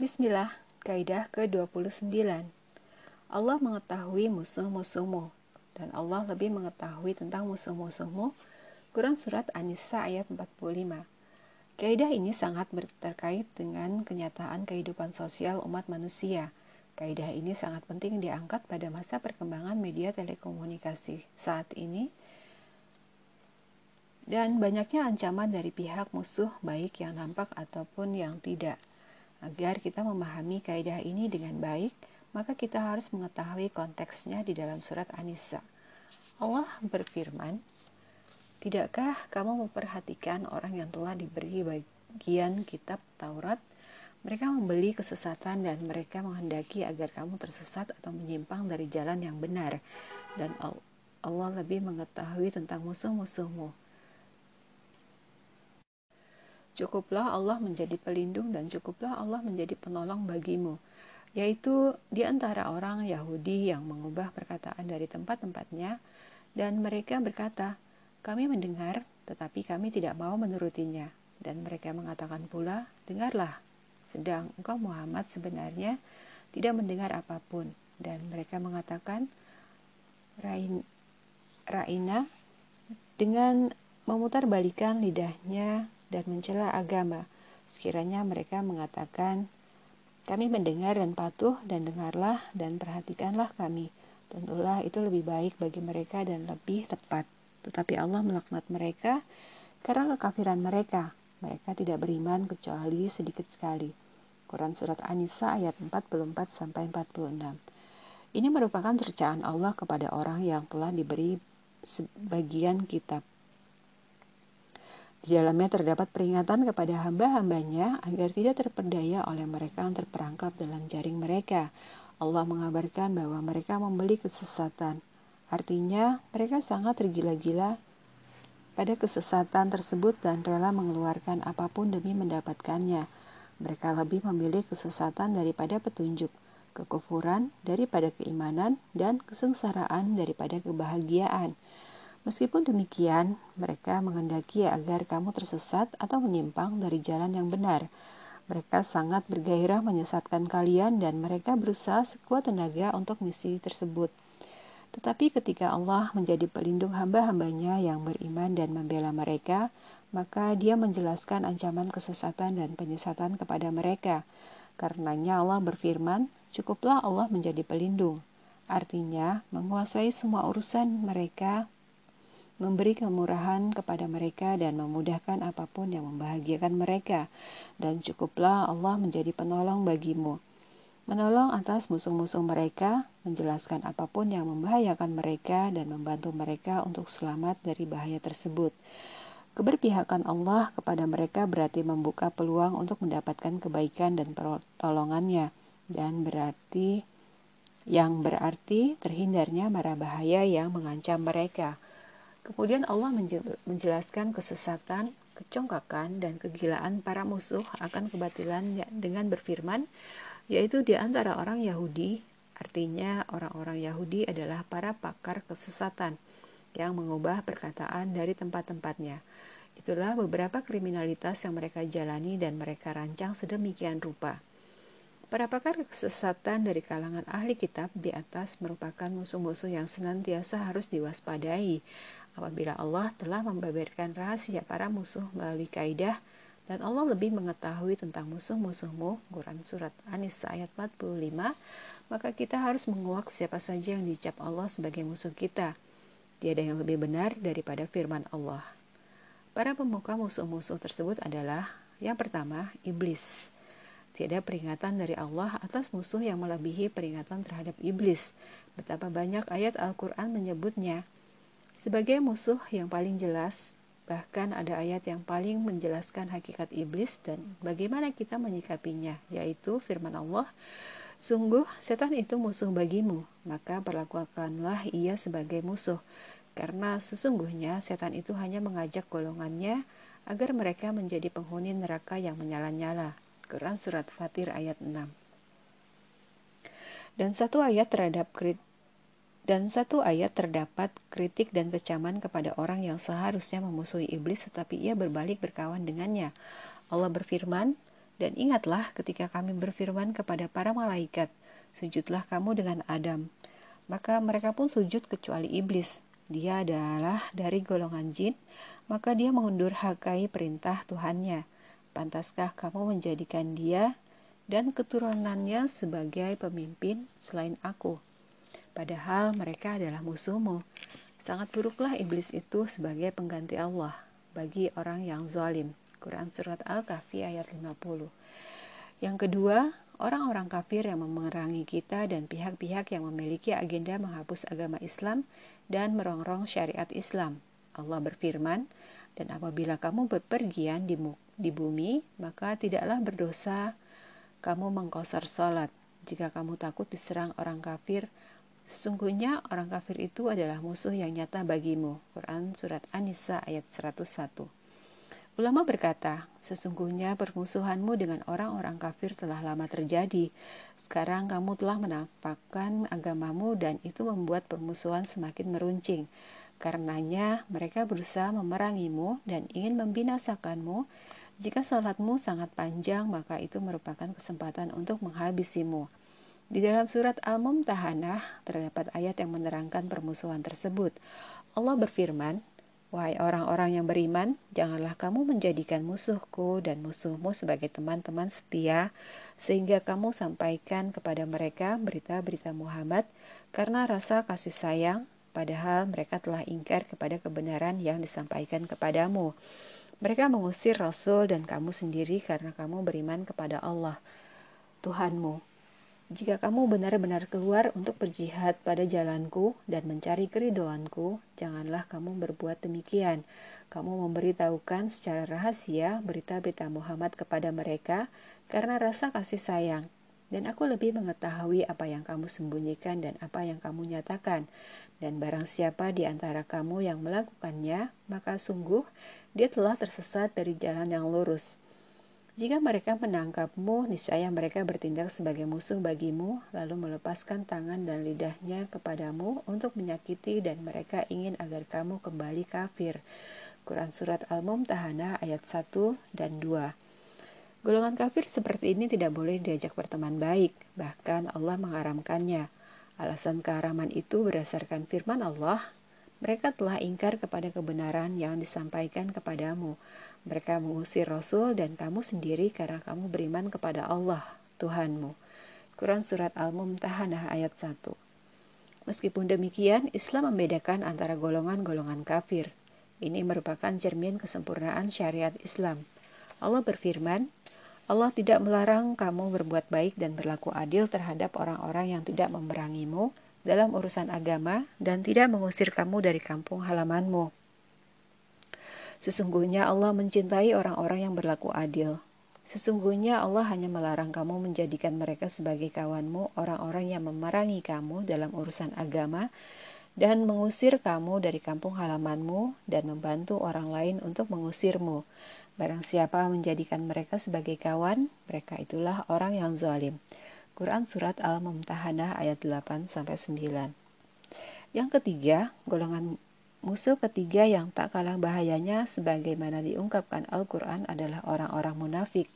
Bismillah, kaidah ke-29. Allah mengetahui musuh-musuhmu, dan Allah lebih mengetahui tentang musuh-musuhmu. Quran Surat An-Nisa ayat 45. Kaidah ini sangat terkait dengan kenyataan kehidupan sosial umat manusia. Kaidah ini sangat penting diangkat pada masa perkembangan media telekomunikasi saat ini dan banyaknya ancaman dari pihak musuh baik yang nampak ataupun yang tidak. Agar kita memahami kaidah ini dengan baik, maka kita harus mengetahui konteksnya di dalam surat An-Nisa. Allah berfirman, Tidakkah kamu memperhatikan orang yang telah diberi bagian kitab Taurat? Mereka membeli kesesatan dan mereka menghendaki agar kamu tersesat atau menyimpang dari jalan yang benar. Dan Allah lebih mengetahui tentang musuh-musuhmu Cukuplah Allah menjadi pelindung dan cukuplah Allah menjadi penolong bagimu, yaitu di antara orang Yahudi yang mengubah perkataan dari tempat-tempatnya, dan mereka berkata, "Kami mendengar, tetapi kami tidak mau menurutinya." Dan mereka mengatakan pula, "Dengarlah." Sedang engkau Muhammad sebenarnya tidak mendengar apa pun, dan mereka mengatakan, Rain, Raina dengan memutarbalikan lidahnya dan mencela agama. Sekiranya mereka mengatakan, kami mendengar dan patuh dan dengarlah dan perhatikanlah kami. Tentulah itu lebih baik bagi mereka dan lebih tepat. Tetapi Allah melaknat mereka karena kekafiran mereka. Mereka tidak beriman kecuali sedikit sekali. Quran Surat An-Nisa ayat 44 sampai 46. Ini merupakan cercaan Allah kepada orang yang telah diberi sebagian kitab di dalamnya terdapat peringatan kepada hamba-hambanya agar tidak terperdaya oleh mereka yang terperangkap dalam jaring mereka. Allah mengabarkan bahwa mereka membeli kesesatan. Artinya, mereka sangat tergila-gila pada kesesatan tersebut dan rela mengeluarkan apa pun demi mendapatkannya. Mereka lebih memilih kesesatan daripada petunjuk, kekufuran daripada keimanan, dan kesengsaraan daripada kebahagiaan. Meskipun demikian, mereka menghendaki agar kamu tersesat atau menyimpang dari jalan yang benar. Mereka sangat bergairah menyesatkan kalian dan mereka berusaha sekuat tenaga untuk misi tersebut. Tetapi ketika Allah menjadi pelindung hamba-hambanya yang beriman dan membela mereka, maka dia menjelaskan ancaman kesesatan dan penyesatan kepada mereka. Karenanya Allah berfirman, cukuplah Allah menjadi pelindung. Artinya, menguasai semua urusan mereka memberi kemurahan kepada mereka dan memudahkan apa pun yang membahagiakan mereka, dan cukuplah Allah menjadi penolong bagimu. Menolong atas musuh-musuh mereka, menjelaskan apa pun yang membahayakan mereka, dan membantu mereka untuk selamat dari bahaya tersebut. Keberpihakan Allah kepada mereka berarti membuka peluang untuk mendapatkan kebaikan dan pertolongannya, dan berarti yang berarti terhindarnya mara bahaya yang mengancam mereka. Kemudian Allah menjelaskan kesesatan, kecongkakan, dan kegilaan para musuh akan kebatilan dengan berfirman, yaitu di antara orang Yahudi, artinya orang-orang Yahudi adalah para pakar kesesatan yang mengubah perkataan dari tempat-tempatnya. Itulah beberapa kriminalitas yang mereka jalani dan mereka rancang sedemikian rupa. Para pakar kesesatan dari kalangan ahli kitab di atas merupakan musuh-musuh yang senantiasa harus diwaspadai apabila Allah telah membeberkan rahasia para musuh melalui kaidah dan Allah lebih mengetahui tentang musuh-musuhmu Quran Surat An-Nisa ayat 45 maka kita harus menguak siapa saja yang dicap Allah sebagai musuh kita. Tiada yang lebih benar daripada firman Allah. Para pemuka musuh-musuh tersebut adalah yang pertama iblis. Tiada peringatan dari Allah atas musuh yang melebihi peringatan terhadap iblis. Betapa banyak ayat Al-Quran menyebutnya sebagai musuh yang paling jelas, bahkan ada ayat yang paling menjelaskan hakikat iblis dan bagaimana kita menyikapinya, yaitu firman Allah, Sungguh setan itu musuh bagimu, maka perlakukanlah ia sebagai musuh, karena sesungguhnya setan itu hanya mengajak golongannya agar mereka menjadi penghuni neraka yang menyala-nyala. Quran Surat Fatir ayat 6 Dan satu ayat terhadap dan satu ayat terdapat kritik dan kecaman kepada orang yang seharusnya memusuhi iblis tetapi ia berbalik berkawan dengannya. Allah berfirman, Dan ingatlah ketika kami berfirman kepada para malaikat, sujudlah kamu dengan Adam. Maka mereka pun sujud kecuali iblis. Dia adalah dari golongan jin, maka dia mengundur hakai perintah Tuhannya. Pantaskah kamu menjadikan dia dan keturunannya sebagai pemimpin selain aku? Padahal mereka adalah musuhmu. Sangat buruklah iblis itu sebagai pengganti Allah bagi orang yang zalim. Quran Surat Al-Kahfi ayat 50. Yang kedua, orang-orang kafir yang memerangi kita dan pihak-pihak yang memiliki agenda menghapus agama Islam dan merongrong syariat Islam. Allah berfirman, dan apabila kamu berpergian di, di bumi, maka tidaklah berdosa kamu mengkosar salat. Jika kamu takut diserang orang kafir, sesungguhnya orang kafir itu adalah musuh yang nyata bagimu. Quran Surat An-Nisa ayat 101 Ulama berkata, sesungguhnya permusuhanmu dengan orang-orang kafir telah lama terjadi. Sekarang kamu telah menampakkan agamamu dan itu membuat permusuhan semakin meruncing. Karenanya mereka berusaha memerangimu dan ingin membinasakanmu. Jika sholatmu sangat panjang, maka itu merupakan kesempatan untuk menghabisimu. Di dalam surat Al-Mumtahanah terdapat ayat yang menerangkan permusuhan tersebut. Allah berfirman, Wahai orang-orang yang beriman, janganlah kamu menjadikan musuhku dan musuhmu sebagai teman-teman setia, sehingga kamu sampaikan kepada mereka berita-berita Muhammad karena rasa kasih sayang, padahal mereka telah ingkar kepada kebenaran yang disampaikan kepadamu. Mereka mengusir Rasul dan kamu sendiri karena kamu beriman kepada Allah, Tuhanmu. Jika kamu benar-benar keluar untuk berjihad pada jalanku dan mencari keridoanku, janganlah kamu berbuat demikian. Kamu memberitahukan secara rahasia berita-berita Muhammad kepada mereka karena rasa kasih sayang. Dan aku lebih mengetahui apa yang kamu sembunyikan dan apa yang kamu nyatakan. Dan barang siapa di antara kamu yang melakukannya, maka sungguh dia telah tersesat dari jalan yang lurus. Jika mereka menangkapmu, niscaya mereka bertindak sebagai musuh bagimu, lalu melepaskan tangan dan lidahnya kepadamu untuk menyakiti dan mereka ingin agar kamu kembali kafir. Quran Surat Al-Mumtahanah ayat 1 dan 2 Golongan kafir seperti ini tidak boleh diajak berteman baik, bahkan Allah mengharamkannya. Alasan keharaman itu berdasarkan firman Allah, mereka telah ingkar kepada kebenaran yang disampaikan kepadamu. Mereka mengusir Rasul dan kamu sendiri karena kamu beriman kepada Allah, Tuhanmu. Quran Surat Al-Mumtahanah ayat 1 Meskipun demikian, Islam membedakan antara golongan-golongan kafir. Ini merupakan cermin kesempurnaan syariat Islam. Allah berfirman, Allah tidak melarang kamu berbuat baik dan berlaku adil terhadap orang-orang yang tidak memerangimu dalam urusan agama dan tidak mengusir kamu dari kampung halamanmu. Sesungguhnya Allah mencintai orang-orang yang berlaku adil. Sesungguhnya Allah hanya melarang kamu menjadikan mereka sebagai kawanmu, orang-orang yang memerangi kamu dalam urusan agama, dan mengusir kamu dari kampung halamanmu, dan membantu orang lain untuk mengusirmu. Barang siapa menjadikan mereka sebagai kawan, mereka itulah orang yang zalim. Quran Surat Al-Mumtahanah ayat 8-9 Yang ketiga, golongan Musuh ketiga yang tak kalah bahayanya sebagaimana diungkapkan Al-Quran adalah orang-orang munafik,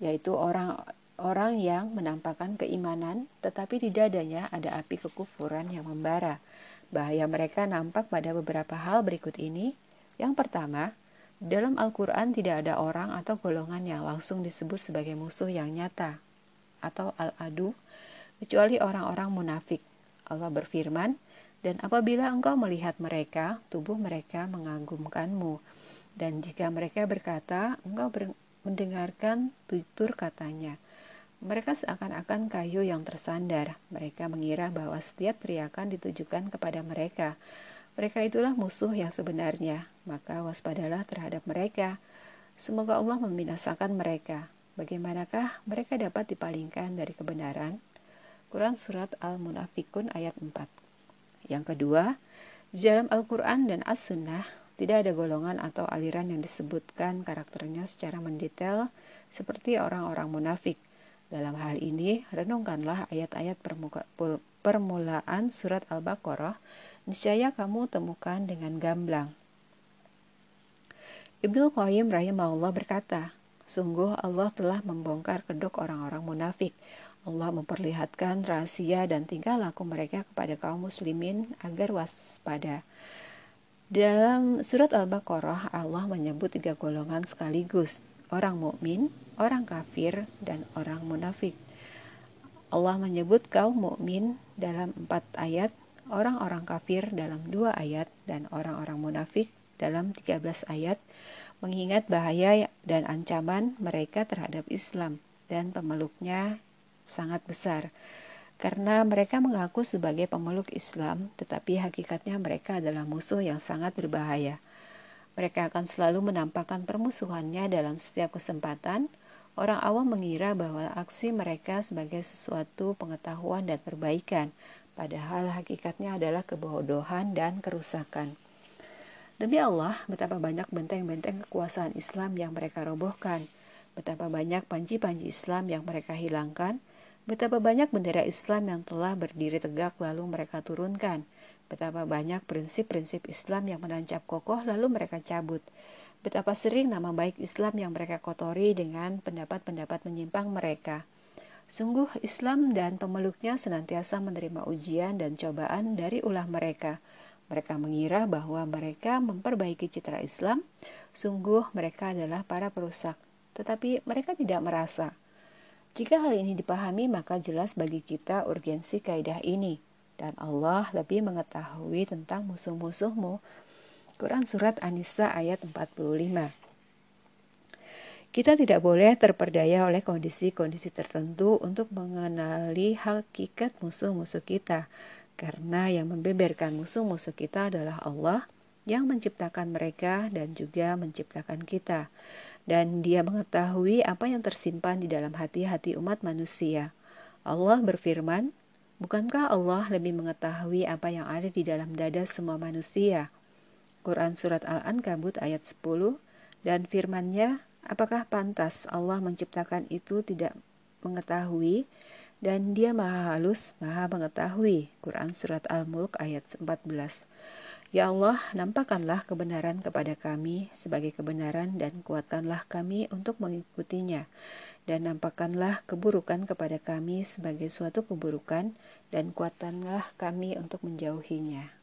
yaitu orang-orang yang menampakkan keimanan tetapi di dadanya ada api kekufuran yang membara. Bahaya mereka nampak pada beberapa hal berikut ini. Yang pertama, dalam Al-Quran tidak ada orang atau golongan yang langsung disebut sebagai musuh yang nyata atau al-adu, kecuali orang-orang munafik. Allah berfirman, dan apabila engkau melihat mereka, tubuh mereka mengagumkanmu. Dan jika mereka berkata, engkau ber mendengarkan tutur katanya. Mereka seakan-akan kayu yang tersandar. Mereka mengira bahwa setiap teriakan ditujukan kepada mereka. Mereka itulah musuh yang sebenarnya. Maka waspadalah terhadap mereka. Semoga Allah membinasakan mereka. Bagaimanakah mereka dapat dipalingkan dari kebenaran? Quran Surat Al-Munafikun ayat 4 yang kedua, di dalam Al-Quran dan As-Sunnah tidak ada golongan atau aliran yang disebutkan karakternya secara mendetail seperti orang-orang munafik. Dalam hal ini, renungkanlah ayat-ayat permulaan surat Al-Baqarah, niscaya kamu temukan dengan gamblang. Ibnu Qayyim rahimahullah berkata, Sungguh Allah telah membongkar kedok orang-orang munafik. Allah memperlihatkan rahasia dan tingkah laku mereka kepada kaum muslimin agar waspada. Dalam surat Al-Baqarah Allah menyebut tiga golongan sekaligus, orang mukmin, orang kafir, dan orang munafik. Allah menyebut kaum mukmin dalam empat ayat, orang-orang kafir dalam dua ayat, dan orang-orang munafik dalam 13 ayat mengingat bahaya dan ancaman mereka terhadap Islam dan pemeluknya sangat besar. Karena mereka mengaku sebagai pemeluk Islam, tetapi hakikatnya mereka adalah musuh yang sangat berbahaya. Mereka akan selalu menampakkan permusuhannya dalam setiap kesempatan. Orang awam mengira bahwa aksi mereka sebagai sesuatu pengetahuan dan perbaikan, padahal hakikatnya adalah kebodohan dan kerusakan. Demi Allah, betapa banyak benteng-benteng kekuasaan Islam yang mereka robohkan, betapa banyak panji-panji Islam yang mereka hilangkan, betapa banyak bendera Islam yang telah berdiri tegak lalu mereka turunkan, betapa banyak prinsip-prinsip Islam yang menancap kokoh lalu mereka cabut, betapa sering nama baik Islam yang mereka kotori dengan pendapat-pendapat menyimpang mereka. Sungguh Islam dan pemeluknya senantiasa menerima ujian dan cobaan dari ulah mereka, mereka mengira bahwa mereka memperbaiki citra Islam, sungguh mereka adalah para perusak, tetapi mereka tidak merasa. Jika hal ini dipahami, maka jelas bagi kita urgensi kaidah ini, dan Allah lebih mengetahui tentang musuh-musuhmu. Quran Surat An-Nisa ayat 45 kita tidak boleh terperdaya oleh kondisi-kondisi tertentu untuk mengenali hakikat musuh-musuh kita, karena yang membeberkan musuh-musuh kita adalah Allah yang menciptakan mereka dan juga menciptakan kita. Dan dia mengetahui apa yang tersimpan di dalam hati-hati umat manusia. Allah berfirman, Bukankah Allah lebih mengetahui apa yang ada di dalam dada semua manusia? Quran Surat Al-Ankabut ayat 10 dan firmannya, Apakah pantas Allah menciptakan itu tidak mengetahui dan dia maha halus, maha mengetahui. Quran Surat Al-Mulk ayat 14 Ya Allah, nampakkanlah kebenaran kepada kami sebagai kebenaran dan kuatkanlah kami untuk mengikutinya. Dan nampakkanlah keburukan kepada kami sebagai suatu keburukan dan kuatkanlah kami untuk menjauhinya.